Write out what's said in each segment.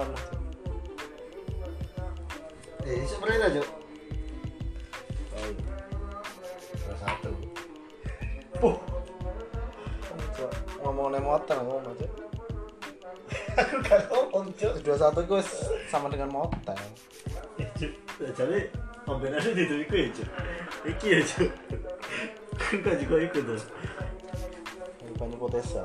ngono Eh, sebenarnya aja. Salah satu. Puh. Ngomong motor ngomong aja Aku gak ngomong, dua satu gue sama dengan motor Eh, Cuk. Jadi pembenaran itu iku ya. Iki ya, Cuk. Kan juga ikut tuh. ini banyak hipotesa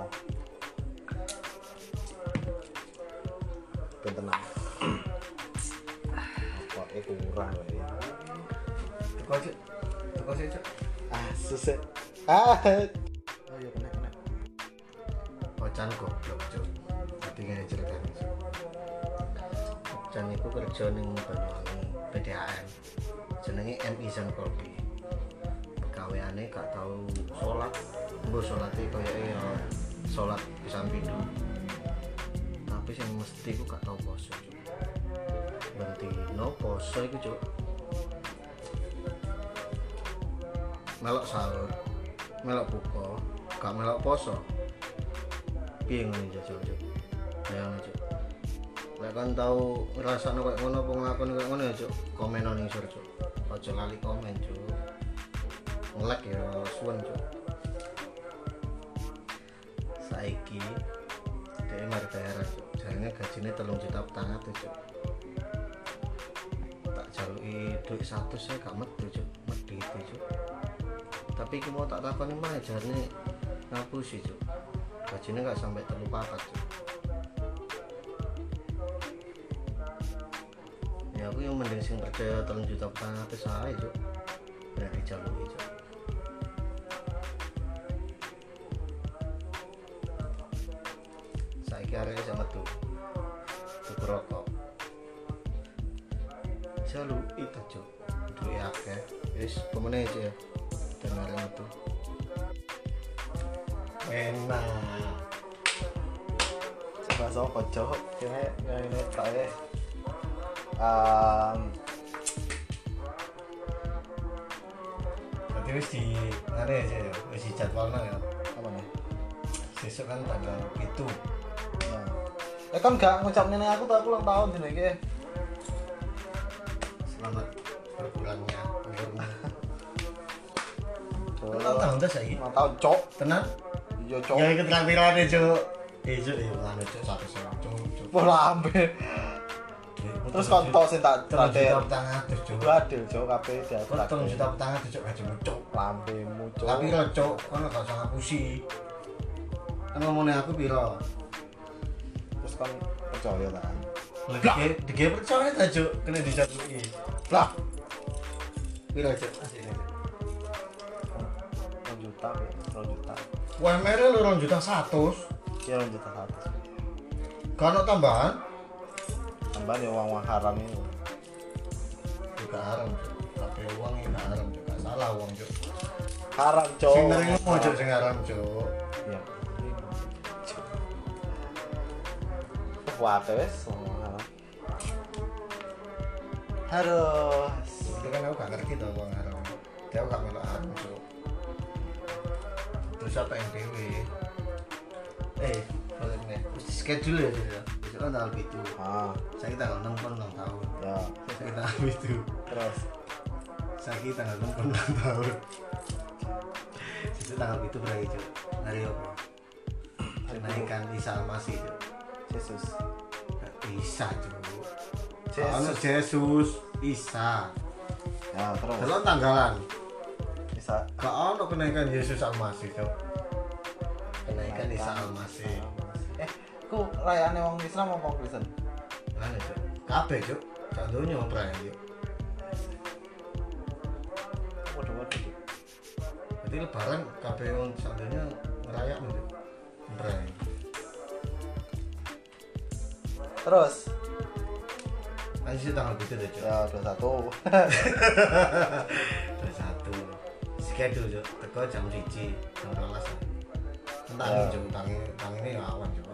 oh iya kena kena Ocan goblok, Cuk. Tapi ngene ceritanya, Cuk. Ocan iku kerja ning Banyuwangi PDAM. Jenenge MI Zan Kolbi. Pegawaiane gak tau sholat. Mbok sholate koyoke ya sholat pisan pindho. Tapi sing mesti ku gak tau poso, Cuk. Bentino poso iku, Cuk. Melok sahur, melok buka, gak melok poso. piye ngono jajal cuk? Ya cuk. Lek kan tau ngrasakno koyo ngono apa nglakoni koyo ngono ya cuk? Komen nang isor cuk. Aja lali komen cuk. Ngelek ya suwen cuk. Saiki dia mari bayaran cuk. Jarine gajine telung juta petang atus cuk. Tak jaluki duit satu saya gak metu cuk. Medhi itu tapi iki mau tak takoni mana jarine ngapusi cuk. Gajinya nggak sampai terlalu pakat Cuk. ya aku yang mending sing percaya telung juta atas saya cuk. Berarti jalur cuk. Saya kira sama tuh tuh rokok. Jalur itu cuk. Akeh. Wis pemenang aja. ya itu ya. Eh kan gak ngucap nenek aku tak ulang tahun dino iki. Selamat berbulannya. Cok. ulang tahun tuh saya ulang tahun cok tenang? Iya cok ya ikut kampirannya cuk. Eh cuk eh ulang cuk satu sewa cuk. Cuk bola ambil terus konto sing tak petang atus cuk. Itu adil cok kabeh dia kok telung juta petang atus cuk gajimu cuk. Lambemu cok tapi lo cuk kan gak usah ngapusi ngomongnya aku piro? Terus kan percaya tak lagi dia percaya tak cuk? Kena dijatuhi lah. Piro cuk? Aslinya rong juta ya rong juta. UMR lu rong juta satu ya rong juta satu ada tambahan? Tambahan ya uang uang haram ini juga haram cuk. Tapi uang ini haram juga salah uang cuk. Haram cok sing nerimo cuk sing haram cuk. Ya wah wes. Harus. Itu kan aku gak ngerti tau uang haram dia aku gak melok haram cuk. Terus apa yang dewe? Eh mesti schedule ya Cuk, ya. Besok kan tanggal itu ah. Saya tanggal enam pun enam tahun. Ya. Saya tanggal itu terus? Saya tanggal enam pun enam tahun. Sisi tanggal itu berarti cuk. Hari apa? Kenaikan Isa masih cuk Yesus. Isa cuk. Yesus. Ono Yesus Isa. Ya terus. Delok tanggalan. Bisa Gak ono kenaikan Yesus Almasih cuk. Kenaikan Isa Almasih eh ku rayaan wong Islam apa Kristen? Mana cuk. Kabeh sak donya perayaan yuk waduh waduh berarti lebaran kabeh wong sak donya ngerayakan cuk. Perayaan terus? Sih tanggal gitu deh cuk ya dua satu. Ada satu. Schedule cuk teko jam siji jam rolas entah Ya. cuk tangi tangi ini awan cuk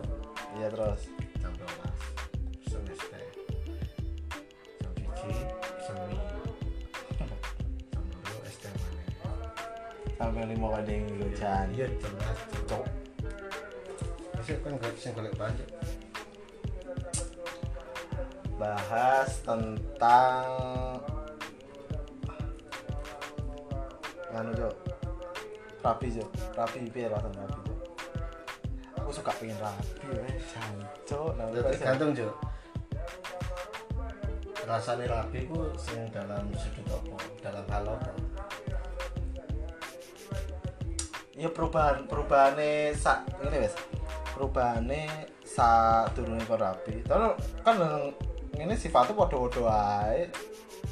iya terus? Jam rolas semester. Jam siji semi jam dua ST mana sampai lima kali hujan iya jam rolas cuk cok. Besok kan gak bisa golek banyak bahas tentang nganu cok rapi cok rapi piye rasanya rapi cok aku suka pengen rapi wes jancok nah, Ya, tergantung jo. Rasanya rapi ku sing dalam sudut apa? Dalam hal apa? Ya perubahan perubahannya sa ini wes perubahannya sa turunnya kon rapi. Terus kan ini sifatnya podo-podo aja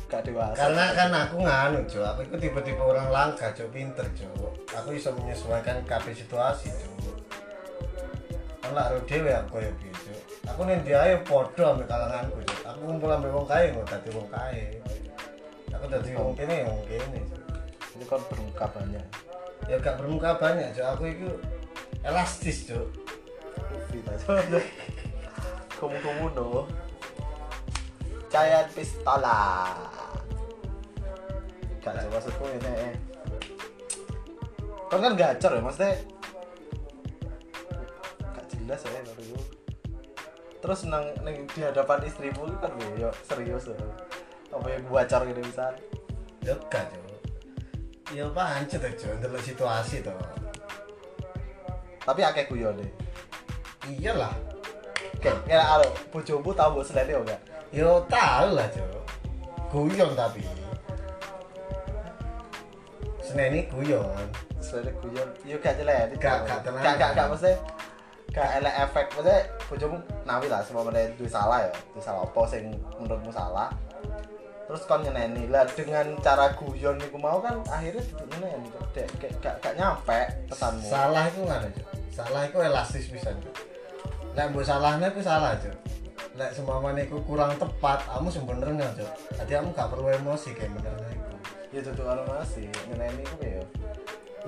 gak dewasa. Karena kan aku nganu jo. Aku itu tipe-tipe orang langka jo. Pinter jo. Aku bisa menyesuaikan kabeh situasi jo. Lah ro dhewe aku ya gitu aku nih dia ayo podo ambil kalanganku jo. Aku ngumpul ambil wong kaya nggak tadi wong kaya aku tadi wong kene ya wong kene jo. Ini kan bermuka banyak. Ya gak bermuka banyak jo. Aku itu elastis jo. Kumu-kumu no Giant pistola. Gak coba maksudku ini eh. Kan kan gacor ya maksudnya? Gak jelas ya menurut gue terus nang, nang di hadapan istrimu kan ya serius ya. Apa yang bocor gitu misal? Ya jo ya pancet jo ndelok situasi to. Tapi akeh deh iyalah. Kayak kayak alo bojomu tau mbok selene yo gak Yo tahu lah jo Guyon tapi. Seneni guyon. Selene guyon. Yo gak jelek Gak- gak tenang. gak gak gak mesti gak elek efek. Maksudnya bojomu nawi lah semua mana duwe salah ya. Duwe salah apa sing menurutmu salah? Terus kon nyeneni lah dengan cara guyon niku mau kan akhirnya nyeneni kok Dek, gak gak gak nyampe pesanmu. Salah itu mana jo Salah itu elastis bisa Lek mbok salahnya itu salah jo Lek seumpamane iku kurang tepat Kamu sebenarnya jo Jadi kamu gak perlu emosi kayak benernya itu ya duduk karo masih nyeneni ku ya.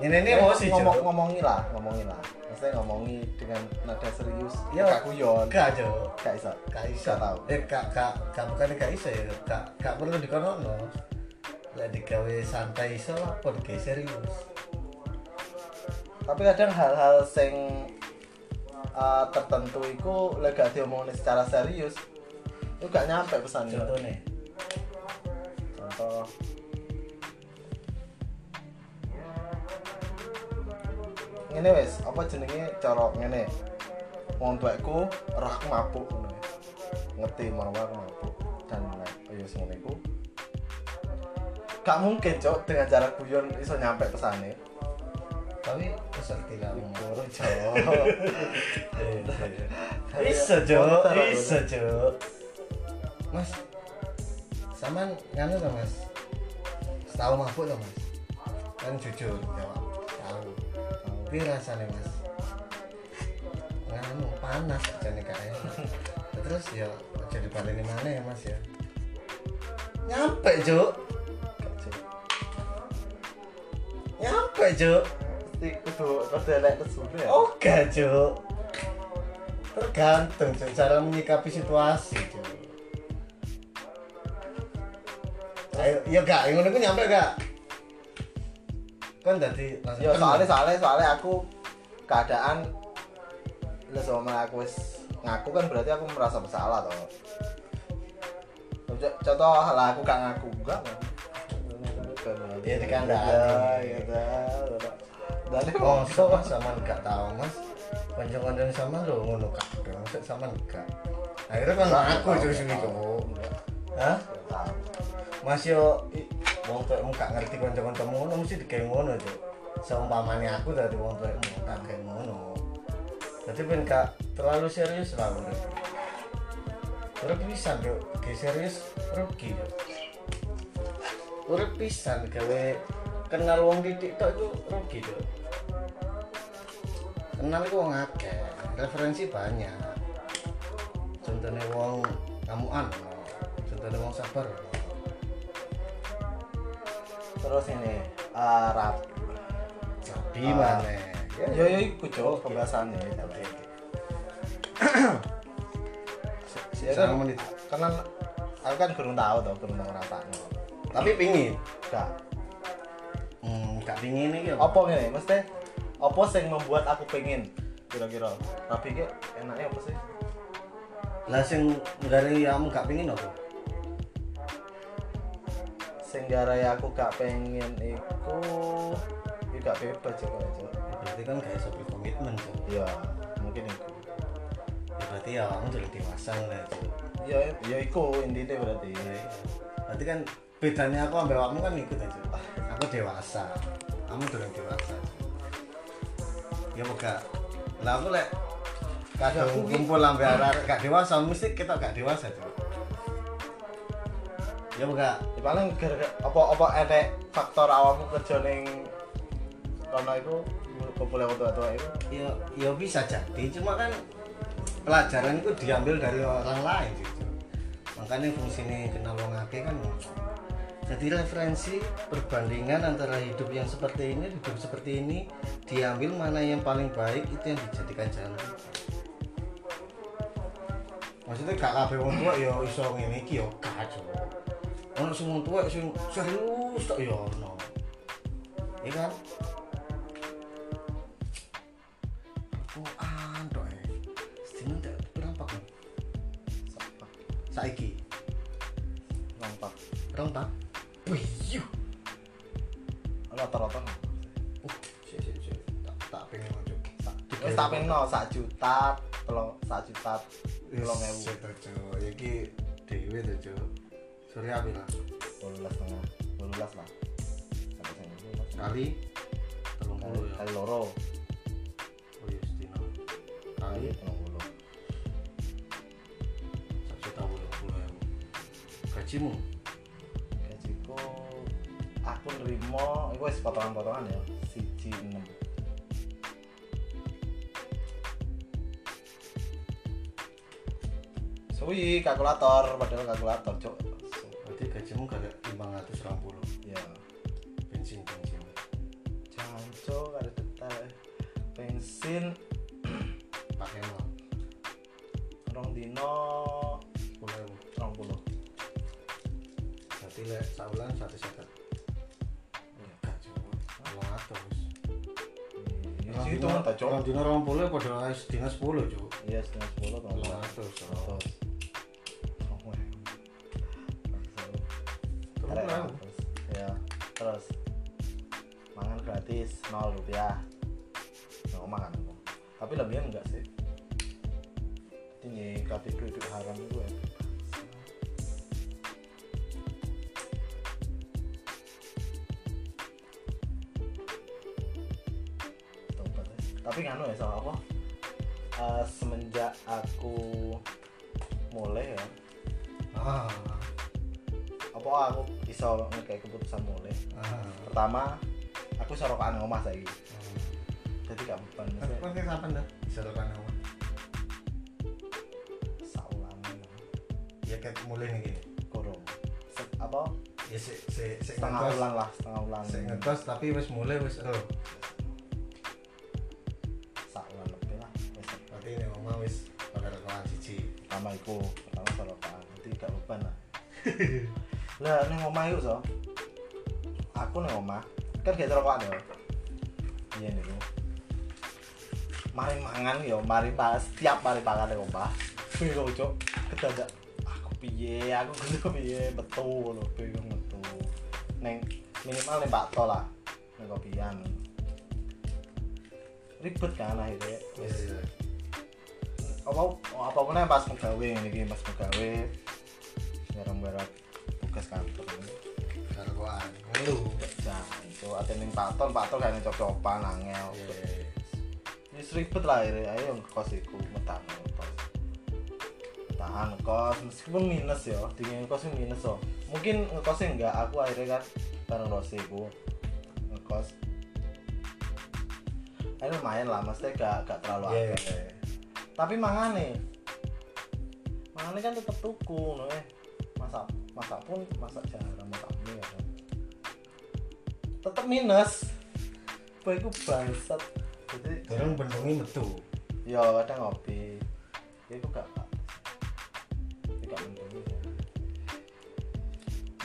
Ini ini Eh, emosi ngomong, jo ngomongi lah ngomongi lah. Maksudnya ngomongi dengan nada serius Iya. gak guyon. Gak jo gak iso. Gak iso. Gak tahu. Eh gak gak gak bukan gak iso ya Gak gak perlu dikonono Lek digawe santai iso apa digawe serius. Tapi kadang hal-hal sing uh, tertentu itu lek gak diomongin secara serius itu gak nyampe pesannya. Contohnya? Contoh. Ngene wes apa jenenge cara ngene? Wong tuaku roh aku mabuk ngono ya. ngerti marwah aku mabuk dan nek ya semono iku. Gak mungkin cok dengan cara guyon iso nyampe pesane Tapi cok Iso jo, Motor aku. iso jo. Mas, saman nganu to mas? Tahu mabuk to mas? Kan jujur jawab. Tahu. Tapi rasanya mas? Nganu panas jane kae. Terus ya jadi paling mana ya mas ya? Nyampe jo, nyampe jo. Mesti kudu kudu elek kesune ya. Oke, Cuk. Tergantung, Cuk, cara menyikapi situasi, Cuk. Ayo, iya gak, ngono ku nyampe gak? Kan langsung Ya soalnya soalnya soalnya aku keadaan lah sama aku wis ngaku kan berarti aku merasa bersalah toh. Contoh- lah aku gak ngaku enggak. Ya, dikandani. Ya, ya. Dan Oh, sama sama gak tahu, Mas. Kanca-kanca sama lo ngono kak. Maksud sama gak. Akhirnya kan aku sing itu. Hah? Mas yo wong tuwekmu gak ngerti kanca-kancamu ngono mesti digawe ngono, Cuk. Seumpamane aku dari wong tuwekmu tak gawe ngono. Jadi ben gak terlalu serius lah urip. Urip pisan, Cuk. Ge serius rugi, Cuk. Urip pisan gawe kenal wong titik tok itu rugi, Cuk. Kenal iku wong akeh, referensi banyak. Contohnya wong kamuan, contohnya wong sabar. Terus ini eh, rap. Sabi Ah. mana? Yo yo iku cok pembahasannya tapi. Ya kan, menit. karena aku kan kurang tahu toh, kurang tahu rasanya. Tapi pingin. Gak. Hmm, gak pingin iki apa ngene mesti apa sing membuat aku pengen kira-kira? Tapi ki enaknya apa sih? Lah sing nggare kamu gak pengen apa? Sing garai aku gak pengen iku iki gak bebas sih. Ya, berarti kan gak iso komitmen Cuk. ya mungkin iku ya berarti ya kamu udah dewasa lah Cuk. ya ya iku intinya berarti. Berarti kan bedanya aku ambil kamu kan ikut aja aku dewasa. Kamu udah dewasa. Ya buka lah aku lek kadang kumpul sampai arah gak dewasa mesti kita gak dewasa Cuk. ya buka Ya, paling gara apa apa enek faktor awakmu kerja ning kono iku kumpul yang tua-tua iku ya ya bisa jadi. Cuma kan pelajaran itu diambil dari orang lain gitu makanya fungsinya kenal wong akeh kan jadi referensi perbandingan antara hidup yang seperti ini hidup seperti ini diambil mana yang paling baik itu yang dijadikan jalan maksudnya gak kabeh wong tua ya iso ngene iki ya kacau ono sing wong tua sing serius tok ya ono ya kan e. Sedina tak? Sapa? Saiki. tak? Wis tak pengen sak juta telung sak juta telung ewu Cuk. Iki dhewe to, Cuk. Sore apa lah? bolulas setengah bolulas lah Kali telung kali puluh ya. kali loro Oh iya, sedina. kali Kali telung puluh sak juta puluh puluh ewu. Gajimu? gajiku aku nerimo iku wis potongan-potongan ya siji enam suwi kalkulator padahal kalkulator cok Berarti gajimu gak ada 520 ya bensin bensin. jangan cok ada detail. Bensin. Pakai mal. rong dino. 10 ewu. rong puluh. Berarti lek saulan satu ya itu mah tak Kalau cok dina orang puluh pada dina sepuluh cuk. iya setengah sepuluh tolong nol rupiah. Nggak makan aku tapi lebihnya enggak sih. Tinggi kategori duit haram itu ya. Tapi nganu ya soal apa Eh, semenjak aku mulai ya. Ah. apa aku iso kayak keputusan mulai? Ah. pertama aku nang omah saiki. Jadi gak beban kan kapan dah? Bisa lakukan apa? saulan Ya kayak mulai nih gini. kurung. Se- apa? Ya si si si setengah bulan lah setengah bulan si ngekos tapi wis mulai wis oh. saulan lebih lah wis. Berarti ini omah wis pada rekaman siji. pertama iku pertama iso rokokan jadi gak beban lah. Lah neng omah yuk so. Aku neng omah kan gak rokokan ya iya nih mari mangan yo. Mari pas setiap mari pangan neng omah bingung cok kedadak aku piye? Aku kudu piye. Betul lho bingung betul neng minimal neng bakto lah. Neng kopian. Ribet kan akhirnya. Iya iya. apa apa kena pas ngene iki pas megawe barang-barang tugas kantor Ngeluh. nah itu ada ning Pak Ton Pak Ton gak cocok-cocokan angel. Iya. Wis ribet lah ayo ngekos iku metahan ngekos tahan ngekos meskipun minus ya dingin itu minus so mungkin ngekosnya enggak aku akhirnya kan bareng Rose iku ngekos. Akhirnya lumayan lah maksudnya gak, gak terlalu Iya. akeh tapi mangane mangane kan tetep tuku no eh masak masak pun masak jarang masak ya kan. Tetep minus. Baikku bangsat. Jadi Dorong bendungi metu. ya kadang ngopi. Ya itu gak ya gak mendung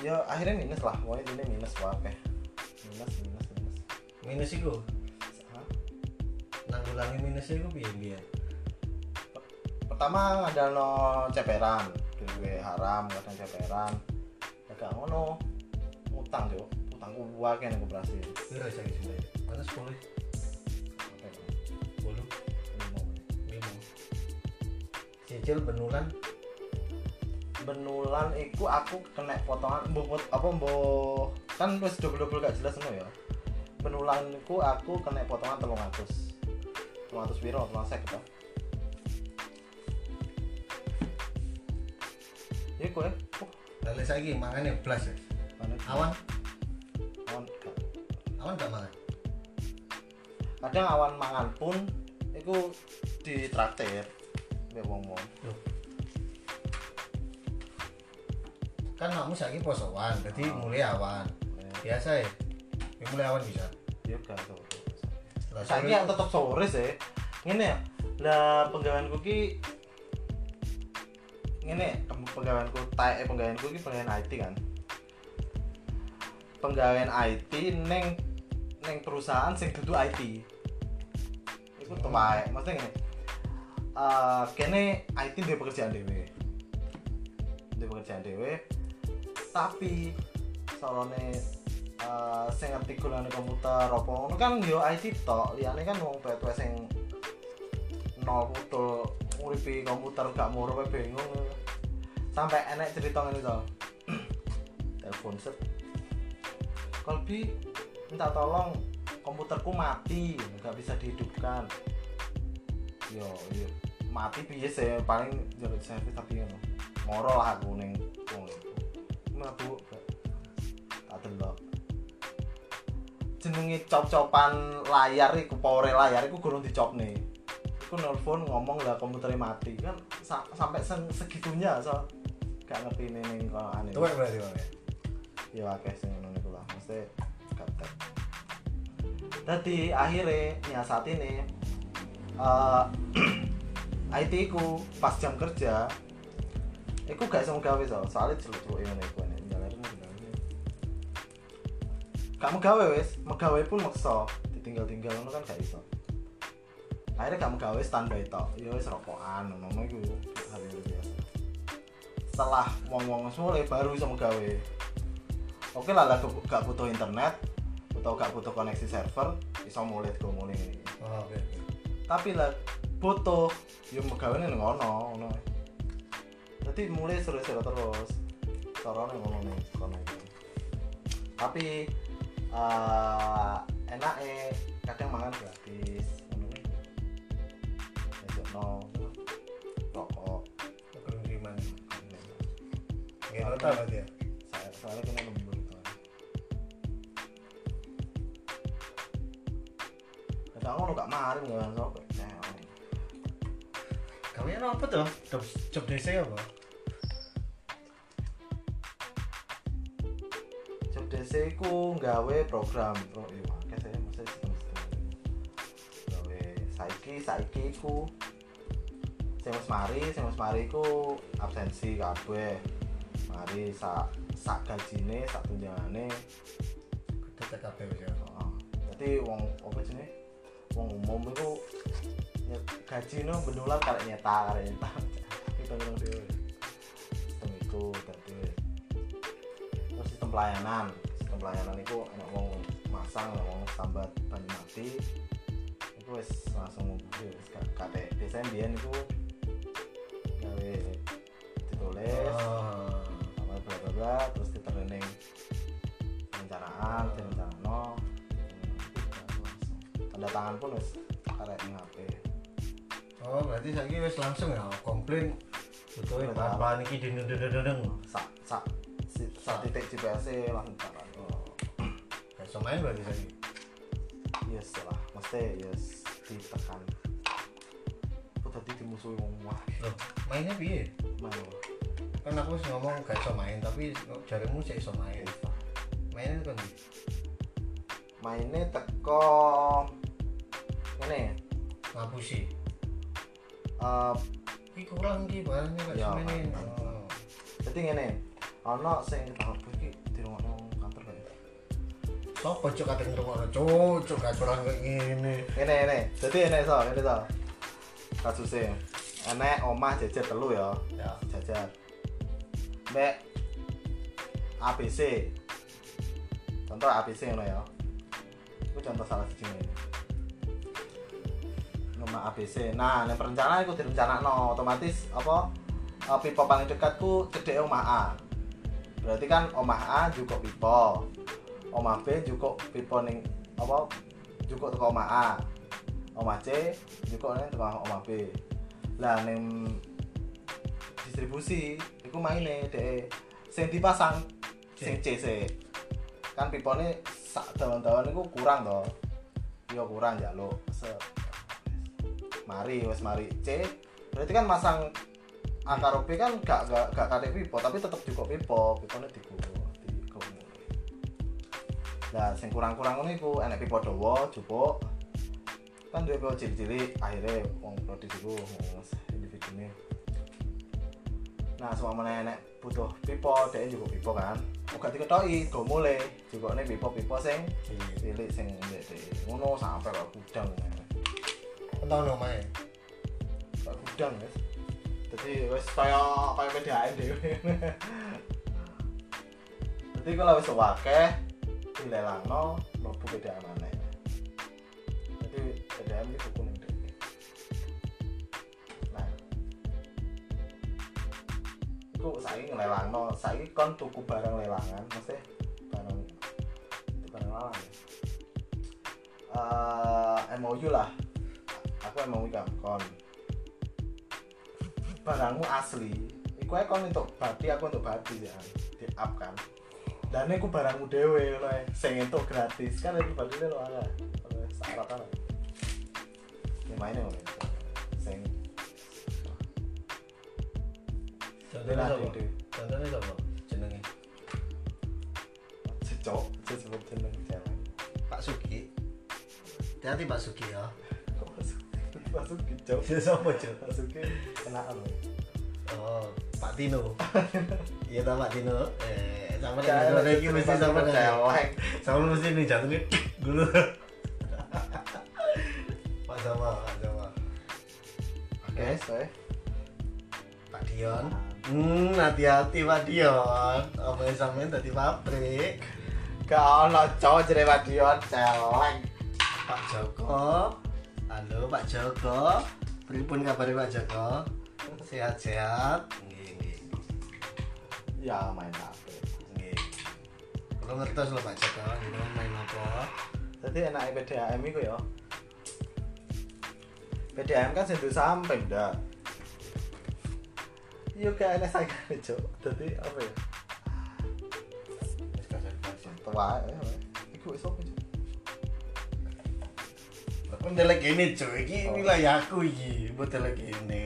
ya. Akhirnya minus lah. Pokoknya ini minus wae minus minus minus. Minus iku. Hah? Nanggulangi minus iku piye piye? pertama ngandalno ceperan. Duwe haram kadang ceperan. Ya gak ngono utang yo utangku wae ning koperasi Piro saiki sih? Mana 10? Apa ya? 10? Limo. 5. Cicil benulan benulan iku aku kena potongan mbuh pot- apa mbuh kan wis double-double gak jelas ngono ya benulan iku aku kena potongan 300 300 piro 300 gitu ya kowe oh, Lalu saiki mangane blas ya. Mana Awan, awan gak. awan gak mangan. kadang awan mangan pun iku di traktir mbek wong-wong. Kan kamu saiki posoan, jadi Ah. mulai awan. Biasa ya. Ya mulai awan bisa. ya gak tau Lah saiki yang tetep sore sih ngene ya lah penggaweanku ki ngene penggaweanku tae penggaweanku ki penggawean IT kan penggawean IT neng neng perusahaan sing dudu IT Hmm. tuwae maksudnya ngene eh kene IT dia pekerjaan dhewe. Dia pekerjaan dhewe. Tapi sorone eh sing ngerti gunane komputer apa ngono kan yo IT tok. Liyane kan wong tuwa sing nol putul nguripi komputer gak moro bingung. Sampai enek cerita ngene to. Telepon set Kolbi minta tolong komputerku mati nggak bisa dihidupkan. Yo yo mati piye sih? Paling jalur servis tapi ngono. Moro lah aku ning wong gak tak delok. Jenenge cop-copan layar iku power layar iku gurung dicopne. Iku nelpon ngomong lah komputernya mati. Kan sa- sampai segitunya so. Gak ngerti ning kono aneh Tuwek berarti ya? ya akeh sing ngono mesti gaptek dadi akhirnya nyiasat ini eh IT ku pas jam kerja iku gak iso gawe so. Soalnya celuk-celuk ngene iku enek jalarin gawe gak megawe wis. Megawe pun maksa. Ditinggal-tinggal ngono kan gak iso. Akhirnya gak megawe standby tok. Ya wis rokokan hal yang biasa. Setelah wong-wong mulai baru iso megawe oke lah lah gak- butuh internet atau gak butuh koneksi server iso mulai go mulai ini Oh, oke. oke. tapi lah butuh yo megawe ning ngono ngono jadi mulai seru-seru terus carane ngono nih kono tapi eh enak kadang mangan gratis besok no rokok kiriman. Nggak berarti ngono gak mari nggak sopo Kalian apa tuh? Job, job DC apa? job DC ku nggawe program. Pro iya akeh saya mesti sistem gawe saiki saiki ku sing wis mari sing wis mari ku absensi kabeh. Mari sak sak gajine sak tunjangane. Kudu TKP wis ya. heeh dadi wong apa jenenge wong umum ya gaji no benulan karek nyetak karek nyetak. Kita bilang dhewe. Sistem iku dadi terus sistem pelayanan. Sistem pelayanan itu enak wong masang enak wong sambat banyu mati itu wis langsung wis kate desain biyen iku gawe ditulis Oh. sama bla bla bla terus diterning perencanaan direncanano tanda tangan pun wis karek HP Oh, berarti saiki wis langsung ya komplain Betul. bahan iki dendeng-dendeng. sak sak si- sak titik GPS e langsung tangan Oh. Iso main berarti saiki. yes lah mesti yes ditekan aku tadi dimusuhi wong wah Loh, mainnya piye? mana Kan aku wis ngomong gak iso main, tapi jarimu sih iso main. Mainnya kan mainnya teko ini ngapusi. eh Iki kurang iki barangnya gak Ya, mainin. kan. Oh. jadi ngene ono sing tahap iki di rumah kantor kan Sopo cuk kate ngrungokno? Cuk, cuk gak curang kayak ngene. ini ini jadi ini so ini so. Kasusnya enek omah jajar telu ya. Ya. Jajar. Mek ABC contoh ABC ngono ya. Itu contoh salah siji ini nomor ABC nah yang perencanaan itu direncanakno otomatis apa eh, pipa paling dekatku cedek omah A. Berarti kan omah A juga pipa. Omah B juga pipa ning apa juga teko omah A. Omah C juga ning teko omah B. Lah ning distribusi iku maine dhek sing dipasang sing C kan pipone sak dawan-dawan iku kurang to. Iya kurang jaluk se mari wes mari. C berarti kan masang A karo B kan gak gak gak kate pipo tapi tetep juga pipo pipone diku diku nah sing kurang-kurang ngono iku enek pipo dawa jupuk. Kan duwe pipo cilik-cilik akhirnya wong iku wong individu ini nah semua mana enek butuh pipo dia juga pipo kan. Uga diketoki go mulai. Juga nih pipo-pipo sing cilik sing ngono sampai kok gudang no main kok gudang wis jadi wis kaya kaya PDAM dhewe jadi kalau wis akeh dilelangno mlebu PDAM maneh. Jadi PDAM iki tuku ning dhewe nah. Iku saiki ngelelangno. Saiki kon tuku barang lelangan mesti barang barang lelang eh MOU lah aku MOU kan kon. Barangmu asli. Iku ae kon untuk badi aku untuk badi ya. Di up kan. Dan iku barangmu dewe loh sing itu gratis. Kan itu badi lo ada syarat kan ini mainnya ngono. Sing. Contohnya apa Dede. contohnya apa jenenge? Cecok. Disebut jeneng cewek Pak Sugi. Hati Pak Sugi ya masuk kicau dia siapa cuy masuknya kenaan loh oh Pak Tino. Iya tau Pak Tino. Eh sama dengan lagi mesti sama dengan sama mesti nih jantungnya dulu Pak sama Pak sama oke saya. Pak Dion. Hmm hati-hati Pak Dion. Apa yang sampein tadi pabrik? Gak ono cowok jadi wadion celeng Pak Joko halo Pak Joko. Pripun kabar Pak Joko? Sehat-sehat? Nggih nggih. Ya main HP. Nggih. Kalau ngertos lho Pak Joko? Jenengan main apa? Jadi enak PDAM itu ya. PDAM kan sendu samping dah iya kayak enak saya kan cok jadi apa ya? Tua ya iku iso apa cok Aku ndelek ini cuy, ini Oh. wilayahku iki, buat ndelek ini.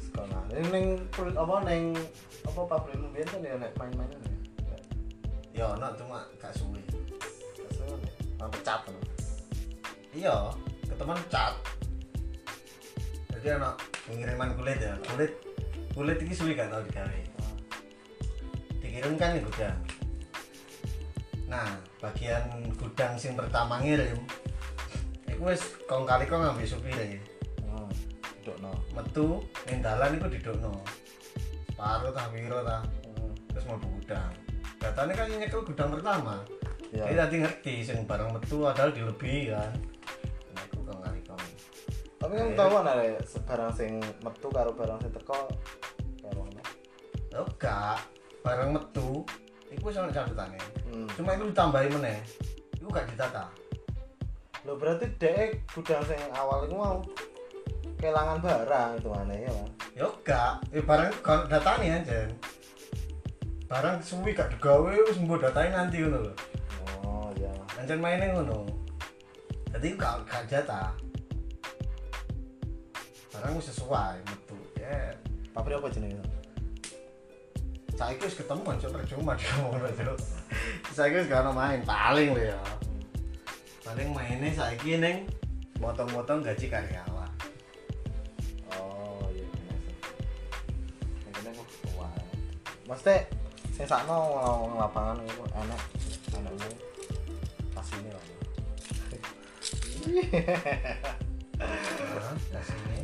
sekolah ini neng kulit apa neng apa pabrik lumbian kan ya nek main-mainan ya Ya, no, cuma gak suwe. Biasanya nek orang pecat kan Iya, ketemuan cat. Jadi anak pengiriman kulit ya, kulit kulit ini suwe gak tau digawe. Dikirim kan di gudang. Nah, bagian gudang sing pertama ngirim, iku wis kong kali kong ngambil supire. hmm dok no Metu ning dalan iku didokno. Separuh tah piro tah. hmm. terus mau gudang. Datanya kan nyekel gudang pertama. Ya. Jadi tadi ngerti sing barang metu adalah dilebih kan. Nah aku kang kali kang tapi kan tahu kan ada barang sing metu karo barang sing teko kayak mana oh gak barang metu itu sama catatannya hmm. cuma itu ditambahin meneh. Itu gak ditata. Lo berarti dek gudang sing awal itu mau kelangan barang itu aneh ya kan ya gak ya barang kalau datanya aja barang suwi gak digawe wis mbok datain nanti ngono lho. Oh iya. Anjen mainnya ngono. Jadi gak gak jatah. Barang wis sesuai metu ya. Pabrik apa jenenge saya wis ketemu kan cok percuma ngono saya wis gak ono main. Paling lho ya. Paling mainnya saya ning motong-motong gaji karyawan oh iya iya mungkin aku wah maksudnya sing sakno ngomong lapangan itu enak enaknya pas ini lah. Nah, kasihnya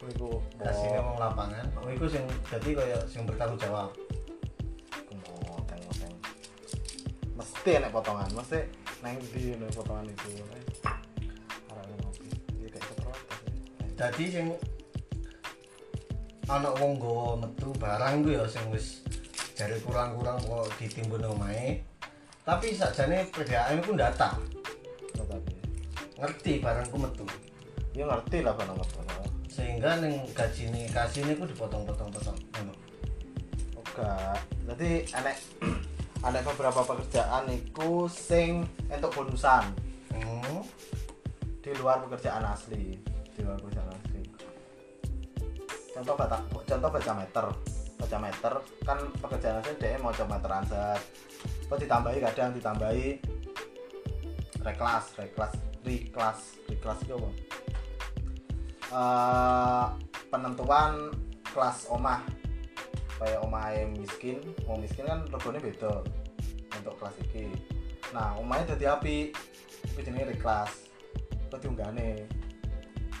Iku kasih ngomong lapangan? itu sing jadi kayak sing bertanggung jawab mesti enak potongan mesti neng di nih potongan itu. Arah ngopi ya kayak keprotes jadi sing anak wong nggawa metu barang ku ya sing wis jare kurang-kurang kok ditimbun omahe. Tapi sakjane PDAM ku data tapi ngerti barangku metu? Ya ngerti lah kan nomor sehingga ning gajine kasine ku dipotong-potong-potong ngono. Oke, jadi enek enek beberapa pekerjaan iku sing entuk bonusan. Hmm. di luar pekerjaan asli. Di luar pekerjaan asli. Contoh baca contoh baca meter. Baca meter kan pekerjaan asli dia mau coba meteran set. Apa ditambahi kadang ditambahi reklas reklas reklas reklas itu apa? Eh, penentuan kelas omah kayak omah miskin mau miskin kan regone beda untuk kelas iki. Nah omahnya jadi api itu jenis reklas itu diunggahne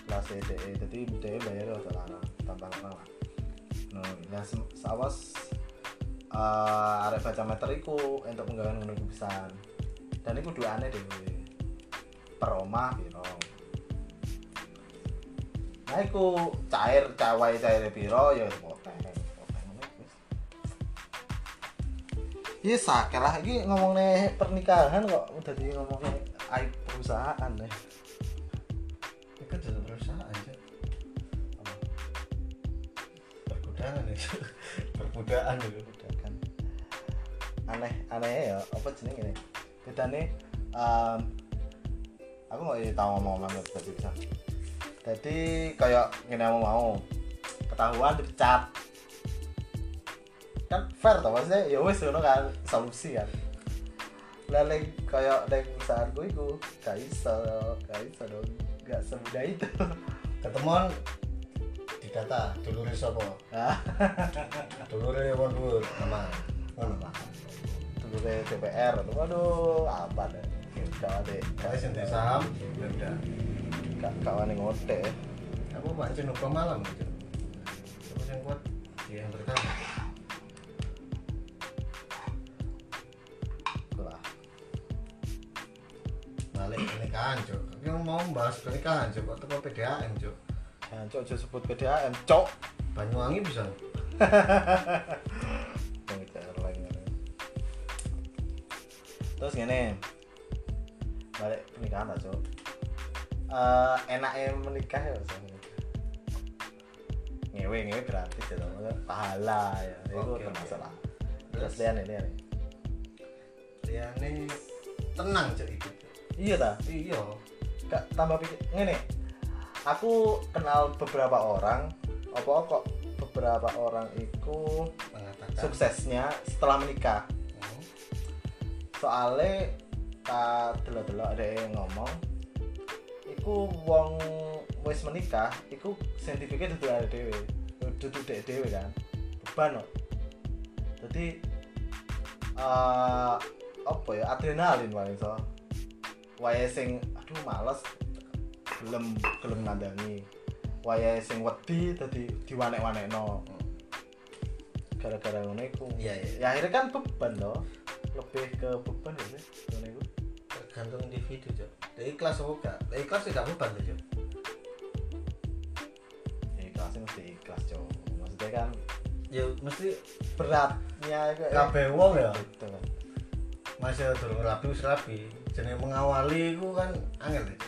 kelas EDE jadi DE bayar udah lama tambah lama lah. Nah ya sawas uh, arek baca meter iku untuk penggawean ngono pisan. Dan iku duane dhewe. Per omah piro nah iku cair cawai cair piro ya Iya sakit lah, ini ngomongnya pernikahan kok udah di ngomongnya aib perusahaan ya. itu jadi perusahaan aja perkudangan itu perkudaan Udah kan aneh aneh ya apa jenis ini? Kita nih em, aku nggak tahu ngomong ngomong tadi bisa. Jadi kayak gini mau mau ketahuan dipecat kan fair tau maksudnya ya wes ngono kan solusi kan. Lalu kayak dari perusahaan gue itu gak bisa gak bisa dong gak semudah itu. Ketemuan di data dulure sapa? Nah dulure wong dhuwur nama ngono Pak. Dulu DPR atau waduh apa deh gak ada sing duwe saham ya udah. Gak kawan yang ngote aku pancen hukum malam gitu terus yang kuat membahas pernikahan cok teko PDAM cok jangan cok aja sebut PDAM cok Banyuwangi bisa? Lagi terus gini balik pernikahan lah cok Eh enaknya menikah ya menikah. ngewe ngewe gratis ya. Maksudnya pahala ya. Itu Oke, termasuk oke. lah terus? Lian ini dia ini tenang cok Cok. iya ta? Iya gak tambah pikir. Ngene aku kenal beberapa orang. Apa kok beberapa orang itu mengatakan. suksesnya setelah menikah? Hmm. soalnya tak delok-delok ada yang ngomong iku wong wis menikah iku scientificnya dudu ada dewe dudu dek dewe kan beban no jadi eh apa ya adrenalin paling so wayahe sing aduh males. Gelem gelem ngandangi wayahe sing wedi dadi diwanek-wanekno. Gara-gara ngono iku. Iya iya. Ya akhirnya kan beban loh lebih ke beban ya sih ngono iku. Tergantung individu cok dari kelas apa gak dari kelas tidak beban tuh cok ya ikhlasnya mesti ikhlas cowok maksudnya kan ya mesti beratnya kayak kabeh wong ya. Gitu masih durung rapi wis rapi jenenge mengawali iku kan angel itu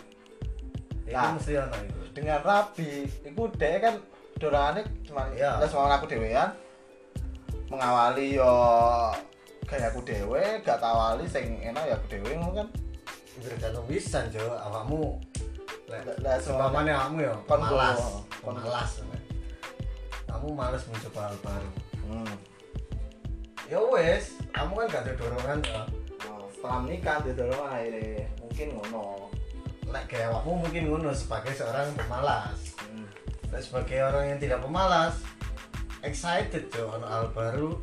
itu Nah. mesti ono itu dengan rapi itu deh kan dorane cuma Iya. ya semua aku dewean mengawali yo kayak aku dewe gak tawali sing enak ya aku dewe ngono kan? Tergantung pisan cok awakmu Lah- seumpamane ya Kon malas. go- kon- malas kamu malas mencoba hal baru. Hmm. ya wes kamu kan gak ada dorongan ya setelah menikah dia dorong akhirnya. Mungkin ngono. Lek kayak awakmu mungkin ngono sebagai seorang pemalas. Hmm. sebagai orang yang tidak pemalas excited cok ono hal baru.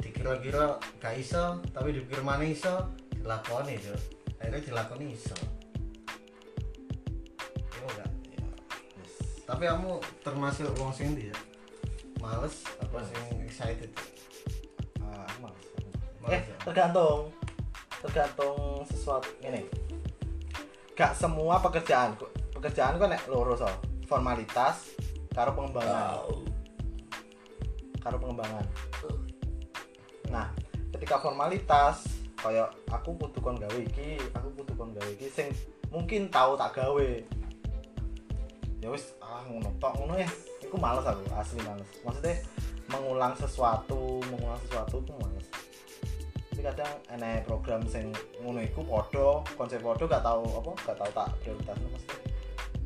Dikira-kira gak iso tapi dipikir mana iso dilakoni cok akhirnya dilakoni iso. Tapi kamu termasuk wong sing ndi ya? Males apa sing excited? Ah, males. Males eh ya? tergantung tergantung sesuatu. Ini. Gak semua pekerjaan pekerjaan kok nek loro so. Formalitas karo pengembangan. Karo pengembangan. Nah ketika formalitas kayak aku kudu kon gawe iki aku kudu kon gawe iki sing mungkin tahu tak gawe. Ya wis ah ngono tok ngono ya. Iku males aku asli males. Maksudnya mengulang sesuatu mengulang sesuatu tuh males kadang enek program sing ngono iku podo konsep podo gak tahu apa gak tahu tak prioritasnya mesti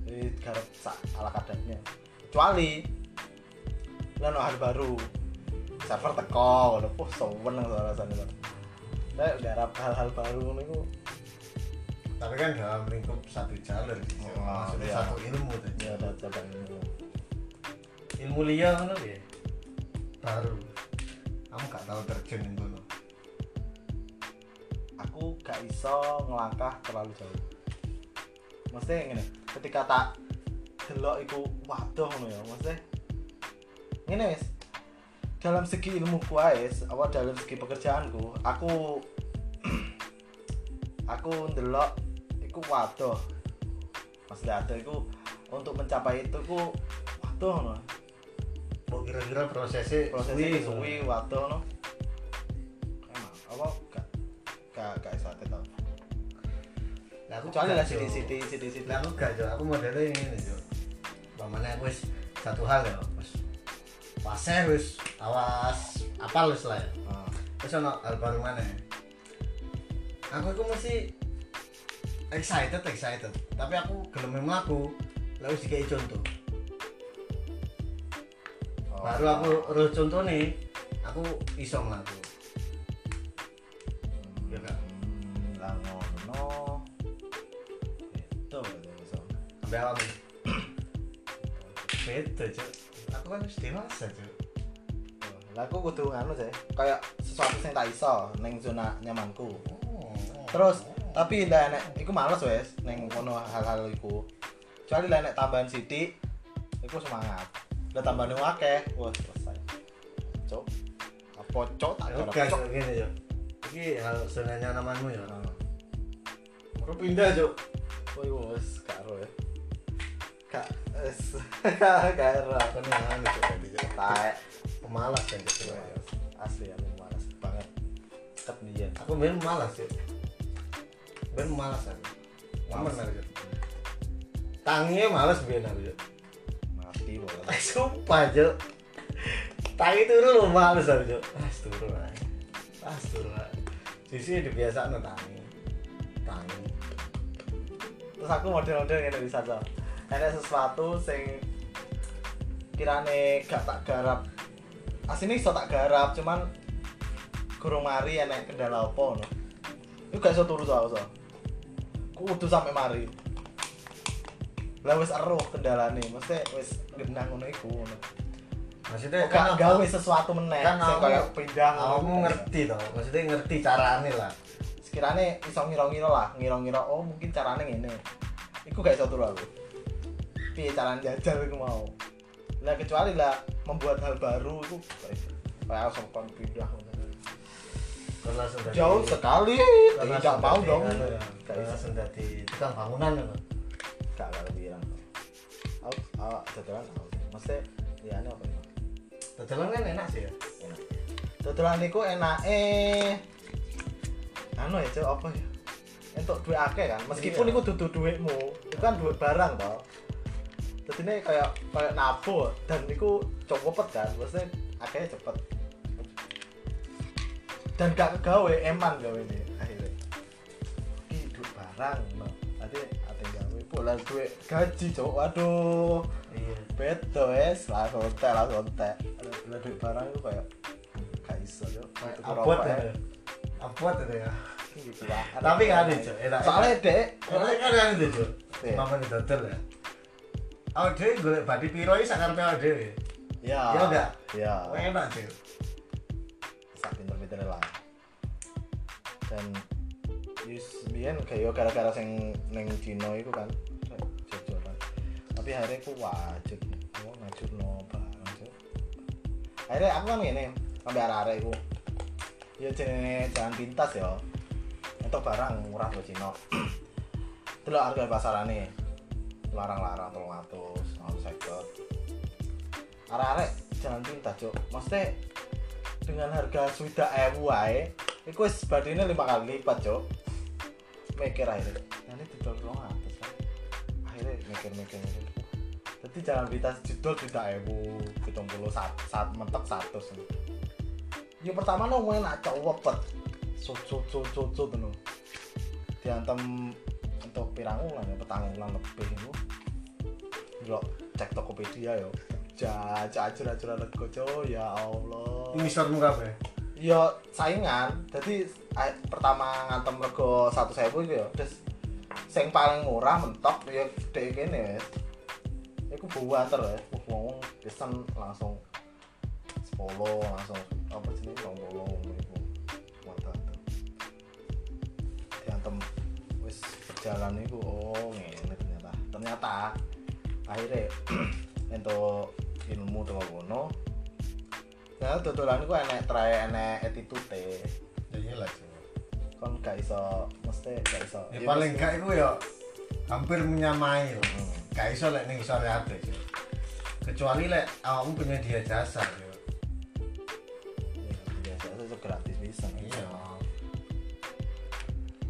jadi garap sak ala kadarnya kecuali lah hal baru. Server teko lho oh seneng rasanya lho saya garap hal-hal baru ngono iku. Tapi kan dalam lingkup satu jalur gitu. Oh, maksudnya iya. satu ilmu tuh ya coba ini ilmu. Liya ngono ya baru. Kamu gak tahu terjun aku gak iso ngelangkah terlalu jauh. Maksudnya ngene ketika tak delok iku waduh ngono ya maksudnya ngene wis. Dalam segi ilmu ku ae apa dalam segi pekerjaanku aku aku ndelok iku waduh. Maksudnya ada iku untuk mencapai itu ku waduh ngono. Kira-kira prosesnya prosesnya suwi, suwi waduh no emang apa gak gak iso ate tau Lah aku gak, lah sidik sidik sidik sidik Lah aku gak Jo, aku modelnya ini Jo. Pamane aku wis satu hal ya, wis fase wis awas apa wis lah ya. Ah, Terus ono hal baru mana? Aku itu mesti excited excited, tapi aku gelem mlaku. Lah wis dikai contoh. oh. Baru aku roh contoh nih, aku iso mlaku. Ya. Hmm, lah ngono itu. Sampai awam. Beda, Cuk. Aku kan wis dewasa, Cuk. lah aku kudu anu sih kayak sesuatu yang tak iso neng zona nyamanku Oh. terus tapi lah nek iku males wes neng ngono hal-hal iku kecuali lah nek tambahan sidik iku semangat lah tambahan yang akeh wah selesai cok apa cok tak Oke, cok gini ya. Iki hal senanya namamu ya. Aku pindah, Cuk. Woi wes karo ya kak es karo Aku nih anu, Cuk, tadi, taek Pemalas kan, Cuk. asli aku malas banget ket biyen Aku main malas, Cuk. Ben malas aku. Aman Malas. Cuk. Tanginya malas biyen aku, mati bola Eh, Sumpah, Cuk. Tangi turu lu males aku, Cuk. As turu ae. As turu ae. Sisi dibiasakno tangi. Tangi. terus aku model-model ngene bisa to enek sesuatu sing kirane gak tak garap asine iso tak garap cuman gurung mari enek kendala apa no itu gak iso turu soal so kudu sampe mari lah wis eruh kendalane mesti wis genah ngono iku Maksudnya gak gawe sesuatu meneh kan sing kamu- kaya pindah kamu ngerti toh. Maksudnya ngerti carane lah. Sekiranya iso ngira-ngira lah ngira-ngira oh mungkin caranya ngene. Iku gak iso turu aku. Piye caranya jajal iku mau? Lah kecuali lah membuat hal baru itu kayak langsung kon pindah kan jauh sekali. Kan tidak mau dong. ya, kan iso. langsung dari tukang bangunan kan gak gak bilang aku dodolan aku. Mesti ya ini apa Tetelan kan enak sih ya. Enak dodolan niku enake anu ya cok apa ya? Entuk duit akeh kan meskipun Iya. iku dudu duitmu itu kan duit barang toh. Jadi ini kayak kayak nabo dan iku cepet kan maksudnya akhirnya cepet. Dan gak kegawe eman gawe ini akhirnya. Ini duit barang no. nanti ada yang gawe bola duit gaji cok waduh iya beto es langsung tek lah duit barang itu kayak gak iso yo Kayak abot ya eh. abot itu ya Gitu lah. Tapi nggak ada. Enak- soalnya dek Soalnya kan kan itu Cuk Iya. Mama di dodol ya Awak dhewe golek badi piro iki sakarepe awak dhewe. ya Iya enggak? ya Enak, Cuk. sak pinter-pinter lah dan yus biyen kayak gara-gara sing neng Cina itu kan tapi akhirnya aku wajib. Aku ngajur no barang akhirnya aku kan ngene sampai arah-arah aku ya jenenge jalan pintas ya. Untuk barang murah buat Cino. Dulu harga pasarane. Larang-larang tolong atus mau seket arah-arah jalan pintas cuk. Maksudnya dengan harga sudah ewu iku wis badine lima kali lipat cuk. Mikir akhirnya. Nanti didol tolong atus kan akhirnya mikir-mikir. Jadi jalan pintas judul sudah ewu hitung puluh saat, saat mentok satu ya pertama no main nak cowok pet so so so tuh diantem untuk pirang ulang ya petang ulang lebih itu. Lo cek tokopedia yo jajah acur acuran lego ya allah. Ini sormu kabeh. ya saingan. Jadi eh, pertama ngantem rego satu sewu itu ya terus sing paling murah mentok ya dek kene wes Iku buater ya, wah ngomong pesen langsung 10 langsung apa sih ngomong ngomong iku mantap tuh diantem wis berjalan itu oh ngene ternyata. Ternyata akhirnya untuk ilmu dengan kono. Nah, dodolan iku enek trae enek attitude Ya iyalah. Cuk. Kon gak iso mesti gak iso Ya Ya, paling gak iku ya hampir menyamai loh. Hmm. Gak iso lek ning sore ate. Kecuali lek awakmu penyedia jasa. Cuk. Ya, biasa itu gratis bisa Iya.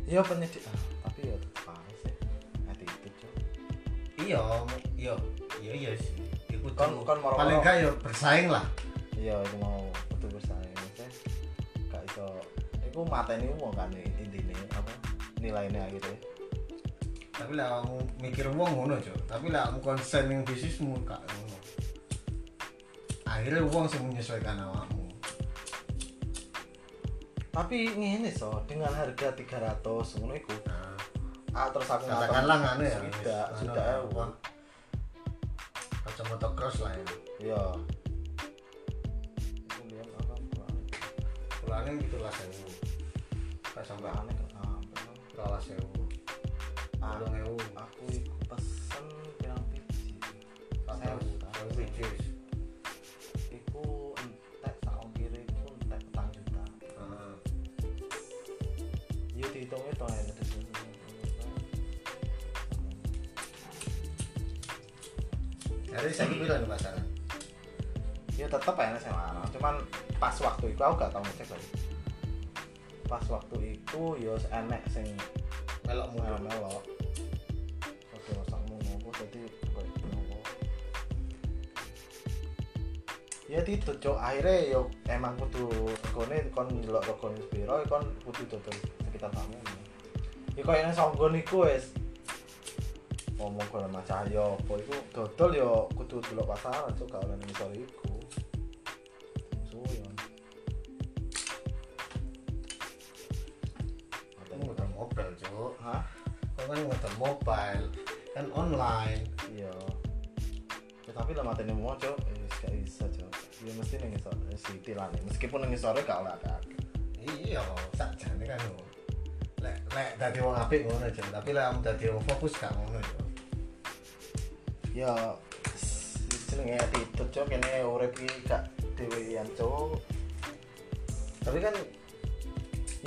iya penyedia ah, tapi ya aja sih attitude cok Iya, iya, iya iya sih. Iku Kon- tuh kon moro-moro- paling gak ya bersaing lah. iya itu mau itu mateni wong kan intinya apa nilainya gitu ya Tapi lah kamu mikir wong ngono, Cuk. Tapi lah kamu konsen ning bisnismu gak ngono. Akhirnya wong sing menyesuaikan awakmu. tapi ini so dengan harga 300 ngono iku Nah, ah terus aku katakanlah nganu ya. sudah sudah apa, Kacamata cross lah ya. iya kemudian apa Pulangnya gitu lah sewu. Kalah sewu. Ewu. aku iku pesen pirang biji Sewu. Sewu biji. iku entek sak ongkir iku entek petang juta Heeh. yo dihitung itu ya Jadi saya kira nih pasaran. ya enak sih larang cuman pas waktu itu aku gak tau ngecek lagi pas waktu itu yo enek sing Melok mulu. melo-melo oke sakmu ngopo jadi ya itu cok. Akhirnya yo emang kudu regone kon ndelok regone sepiro kon kudu dodol sekitar kamu ya kaya yang songgon iku wis. Ngomong kono Mas Cahyo apa iku? Dodol yo kudu delok pasaran cok gak oleh ning sore iku kan ngotot mobile. Kan online. iya ya, tapi lah matanya mau cok eh, gak bisa cok ya mesti ning isor eh, si tilane meskipun ning isore gak oleh akeh Iya, sakjane kan. yo. Lek lek dadi wong apik ngono, Cuk. Tapi lek kamu dadi wong fokus gak ngono, Cuk. ya jenenge attitude cok kene urip iki gak dhewean cok tapi kan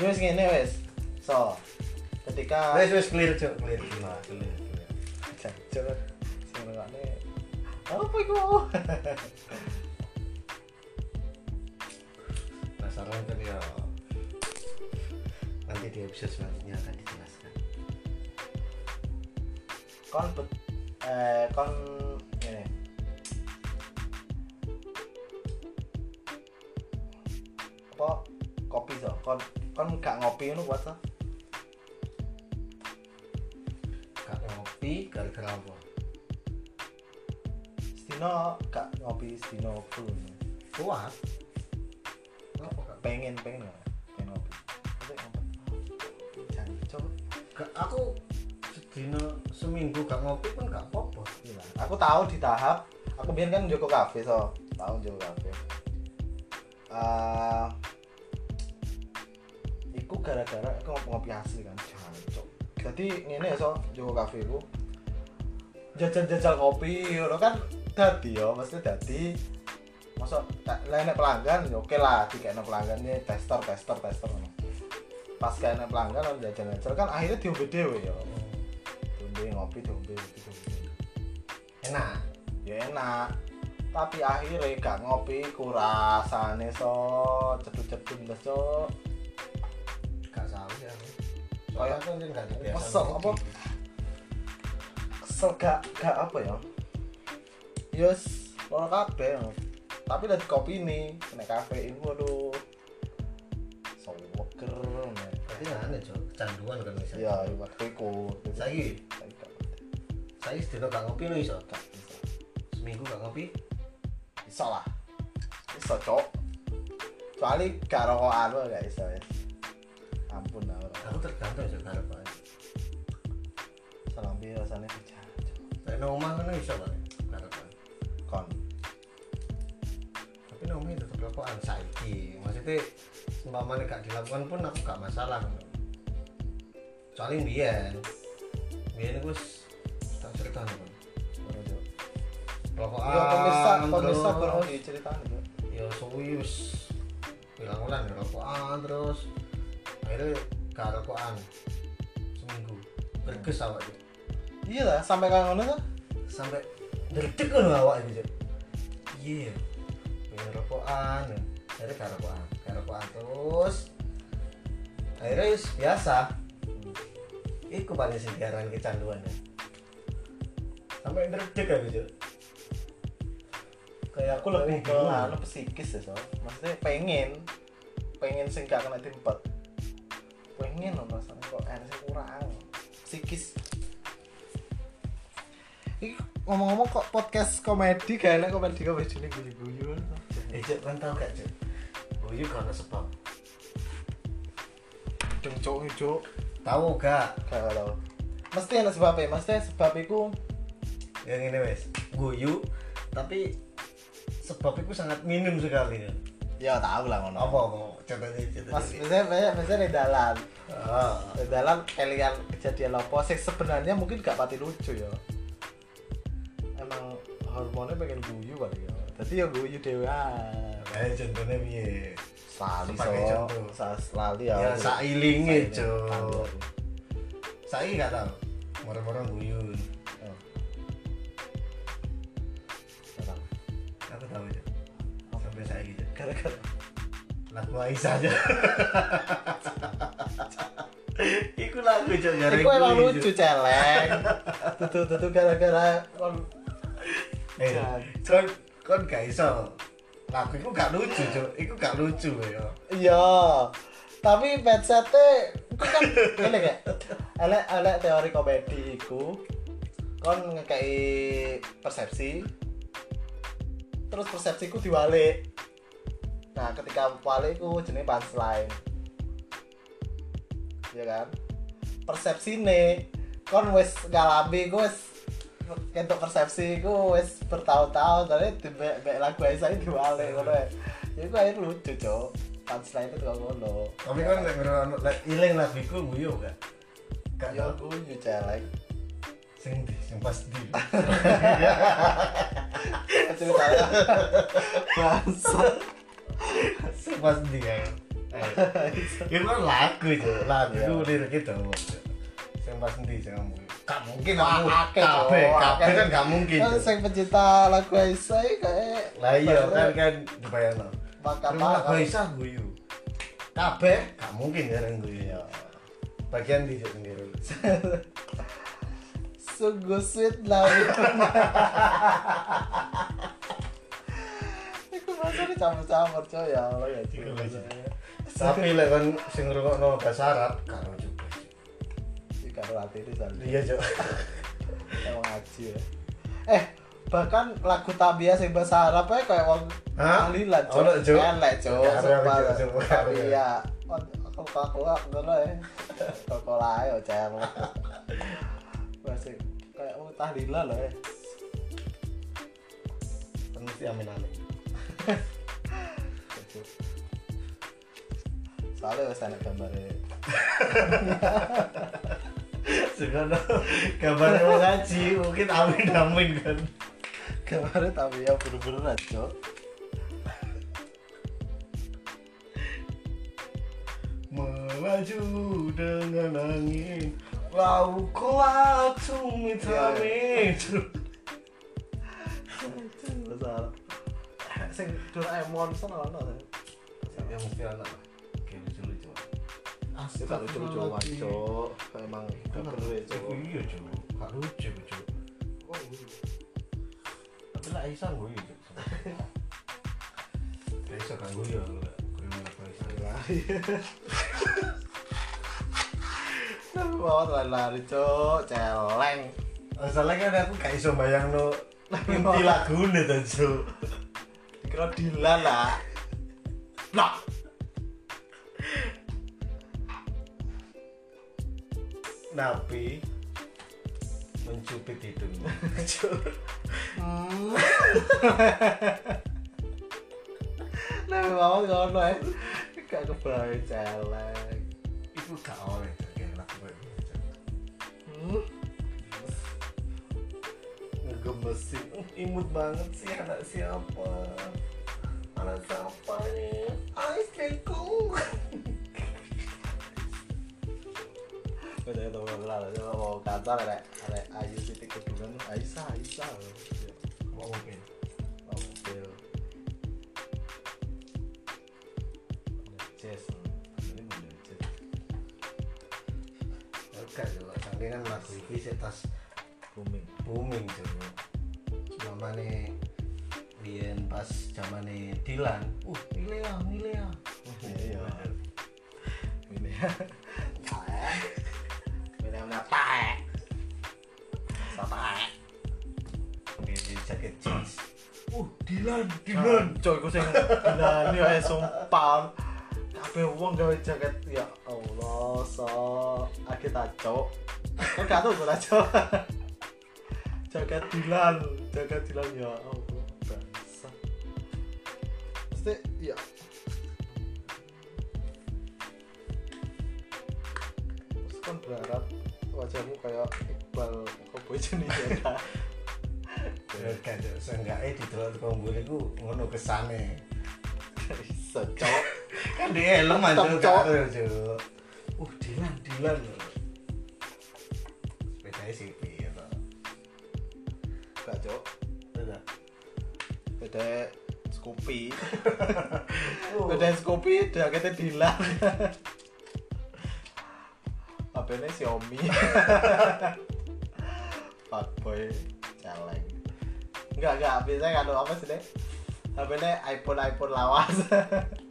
ya wis ngene wis so ketika Wes wes clear, Cuk. Clear. Nah, clear. clear. sing ngrungokne apa iku Penasaran kan ya. Nanti di episode selanjutnya akan dijelaskan. kon eh kon ngene apa kopi so kon kon gak ngopi ngono kuat so ngopi gara-gara apa? sedino gak ngopi sedino full. Kuat. Pengen pengen pengen ngopi. Tapi ngopi. Jancur Gak aku sedina seminggu gak ngopi pun gak apa-apa. gila aku tahu di tahap aku biar kan Joko Cafe so. Tahu Joko Cafe Eh, iku gara-gara aku ngopi, asli kan jancuk. Jadi ini so Joko Cafe ku jajal-jajal kopi ngono kan dadi yo mesti dadi masa nek pelanggan ya oke lah dikene pelanggan ini tester tester tester. Pas kene pelanggan kan jajal-jajal kan akhirnya diombe dhewe yo diombe ngopi diombe ngopi diombe. Enak ya enak. Tapi akhirnya gak ngopi kurasane so cedut-cedut ndas cok. Gak salah ya. Soalnya kan biasa Kesel, apa? Kesel gak gak apa ya. Yus loro kabeh tapi dari kopi ini kena kafein waduh. Seger tapi nggak aneh cok kecanduan kan misalnya ya? Waktu itu saya saya sedih gak ngopi lo iso? Seminggu gak ngopi? Bisa lah. Bisa cok. Soalnya gak rokokan lo gak bisa ya ampun lah aku tergantung karena apa salam biar rasanya Nek nang omah kan iso kan? Karena apa kon. Tapi nang omah tetep rokokan saiki. Maksudnya seumpamanya gak dilakukan pun aku gak masalah. Soalnya biyen biyen aku tak cerita kan rokokan ya pemirsa pemirsa kurang diceritain tuh ya suwi wis bilang ulan rokokan terus akhirnya gak rokokan. Seminggu. Berges awak. Iya lah sampai kayak ngono tuh. Sampai derdek kan awak itu Cuk. iya. Pengen rokokan. Akhirnya gak rokokan gak rokokan terus. Akhirnya wis biasa. Iku paling sing diarani kecanduan. Ya. Sampai derdek kan Cuk. kayak aku lebih ke anu psikis ya so maksudnya pengen pengen sing gak kena timpet pengen loh rasanya kok ada sing kurang? Psikis ngomong-ngomong kok podcast komedi kayak enak komedi komedi ini guyu-guyu Eh Cuk, kan tau gak Cuk? Guyu karena sebab. Deng cok cok Tahu gak? gak tau mesti ada sebabnya mesti sebab itu yang ini wes guyu tapi sebab itu sangat minim sekali ya ya tahu lah ngono. Apa apa? Contohnya contohnya. Mas biasanya biasanya di dalam ah. Di dalam kalian kejadian apa sih? Sebenarnya mungkin gak pati lucu ya hormonnya pengen guyu kali ya. Jadi ya guyu dewan eh contohnya piye? Sali so, contoh. sa lali ya. ya sailinge Sailing. cok. Saya nggak tahu orang-orang guyu. Oh. Gak tahu. aku tahu aja sampai saya gitu Gara-gara. Lagu Aisyah aja Iku lagu cok gara Iku emang lucu celeng. Tutu tutu gara-gara Eh, kon kon gak iso. Lagu iku gak lucu, Cuk. Iku gak lucu ya. Iya. Tapi headsetnya iku kan ngene kayak elek elek teori komedi iku kon ngekei persepsi terus persepsiku diwalik nah ketika walik iku jenenge punchline ya kan persepsi nih kon wis ngalami ku wis kentuk persepsi ku wis bertahun-tahun tapi di be, lagu Aisyah ini diwalik ngono ya ya iku akhirnya lucu cok punchline itu kok ngono Tapi kan nek ngrono lek iling lagu iku guyu gak? Gak ya tau. guyu celeng Sing di, sing pas di. ceritanya bangsa Sing pas di ya. Itu kan lagu itu, lagu Iya. itu lirik itu. Sing pas di sing ngomong. Gak mungkin aku kabeh Akeh. kan gak mungkin. kan sing pencinta lagu Aisyah ini kayak Lah iya kan kan dibayangno. Terus lagu Aisyah guyu. Kabeh gak mungkin ya yang guyu. Iya. Bagian di sendiri. sungguh sweet lah Iku bahasanya campur-campur coy ya Allah ya. Tapi lek kan sing ngrungokno bahasa Arab. Iki karo hati ini Sandi. Iya, Cuk. emang ngaji ya. Eh bahkan lagu tabia sing bahasa Arab ae kayak wong tahlilan cok Ono, Cuk. elek cok Gak tabia. Aku aku aku ngono ya kok lae cel masih kayak wong tahlilan loh ya Mesti amin amin. soalnya wes enak gambarnya sekono gambar mau ngaji mungkin amin amin kan? Kemarin tapi ya bener-bener aja. Melaju dengan angin lau kuat sumit amit salah sing Doraemon sana ono. Ya kayak lucu lucu kita lucu lucu waco emang gak perlu ya iya gak lucu tapi lah Aisyah gue Aisyah kan gue ya gue Aisyah. Lari Bawa lari cok celeng. Masalahnya kan aku gak iso bayang no. Inti lagu nih tuh Dilan lah Nabi mencubit hidungnya Nah, bawa ngono ya Gak kebayang celeng itu gak oleh gitu, Cuk. Hmm. Ngegemesin. Uh, imut banget sih anak siapa? Anak siapa nih istriku Udah itu lah, mau kantor ada ada Ayu titik kedungan Aisyah Aisyah mau mungkin mau mobil Jazz ini model jazz oke coba saking kan lagu ini sih tas booming booming coba selama nih Biyen pas zamane Dilan, uh milih ya, milih ya. iya Uh, Dilan Dilan. coy gue sing Dilan ya sumpah. Kabeh wong gawe jaket ya Allah so. Akeh ta cok. Kok gak tau gue cok. Jaket Dilan jaket Dilan ya Allah bangsa. Mesti ya. Terus kan berharap wajahmu kayak Iqbal. Cowboy Indonesia Ya kan, seenggaknya di dalam kombur itu ngono kesane. bisa cok Kan dia gak Cok. ada, Cuk. Uh, Dilan, Dilan. Sepedanya sih piye to? gak Udah. beda Scoopy Oh. beda Scoopy jaketnya Dilan HP-nya Xiaomi fuckboy enggak enggak. Biasanya kan apa sih deh HP-nya iPhone iPhone lawas.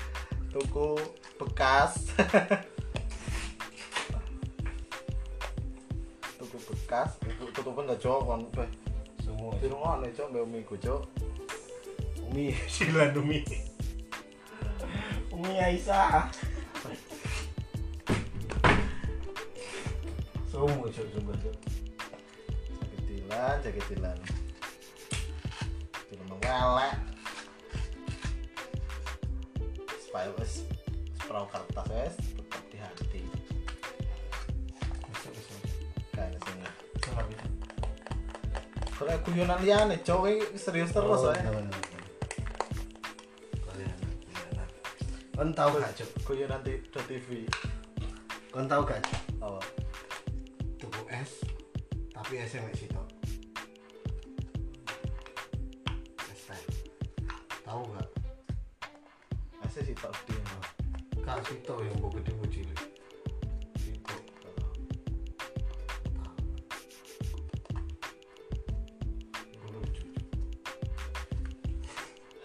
Tuku bekas. Tuku bekas. Tuku tutupan gak cok. Kon Semua. rumah nih cok mbak umi gue cok. Umi, Dilan Umi. Umi Aisyah. Semua cok coba cok. sakit dilan mengelek supaya perahu kertas wes tetap di hati. Kayak sini kalau guyonan liane cok ini serius terus Oh, ya. Kon tahu gak cok? guyonan di TV Kon tahu gak cok? apa? Tuku es, tapi esnya mek Sitok yang mau gede mau cilik.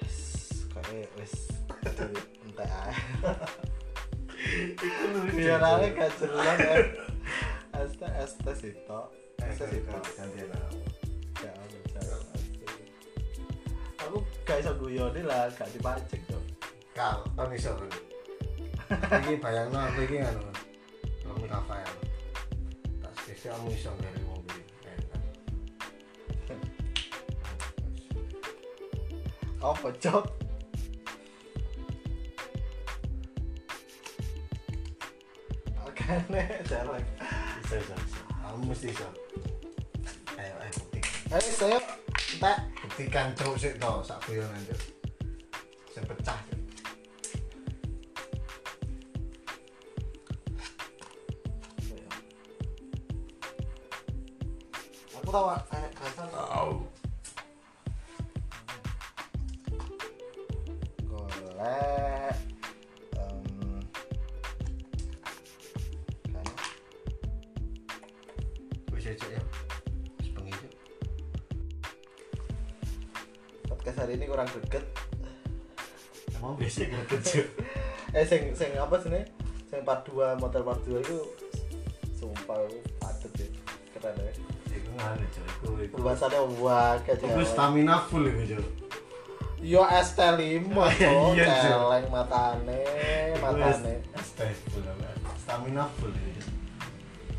Wes kayak wes entah. Itu lucu. gak ya Asta asta asta aku. Ya, aku gak bisa guyoni lah gak dipancing tuh Kal, kan iso kan. Iki bayangno aku iki ngono. Romi Rafael. Tak spesial kamu iso dari mobil. Apa cok nih jalan Bisa, bisa. Kamu mesti bisa. Ayo, ayo buktikan. ayo saya Buktikan sik to sak guyonan cuk. Sing pecah. Tahu enek gasan golek kan Wis ya, ya. Wis podcast hari ini kurang greget. Emang biasa cuk. eh sing sing apa sih nih sing part 2 motor part 2 itu Iku cuk. Wah kayak Iku stamina full iku cuk. yo ST5 Oh, iya, celeng matane matane full apa? Stamina full iku. Cuk.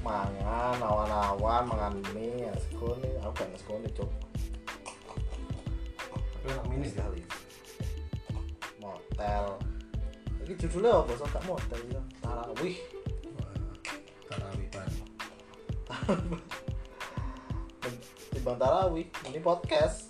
mangan awan-awan mangan mie ya sekone aku gak sekone cok Tapi nak mini sekali. motel ini judulnya apa so gak motel ya tarawih Tarawihan. timbang tarawih ini podcast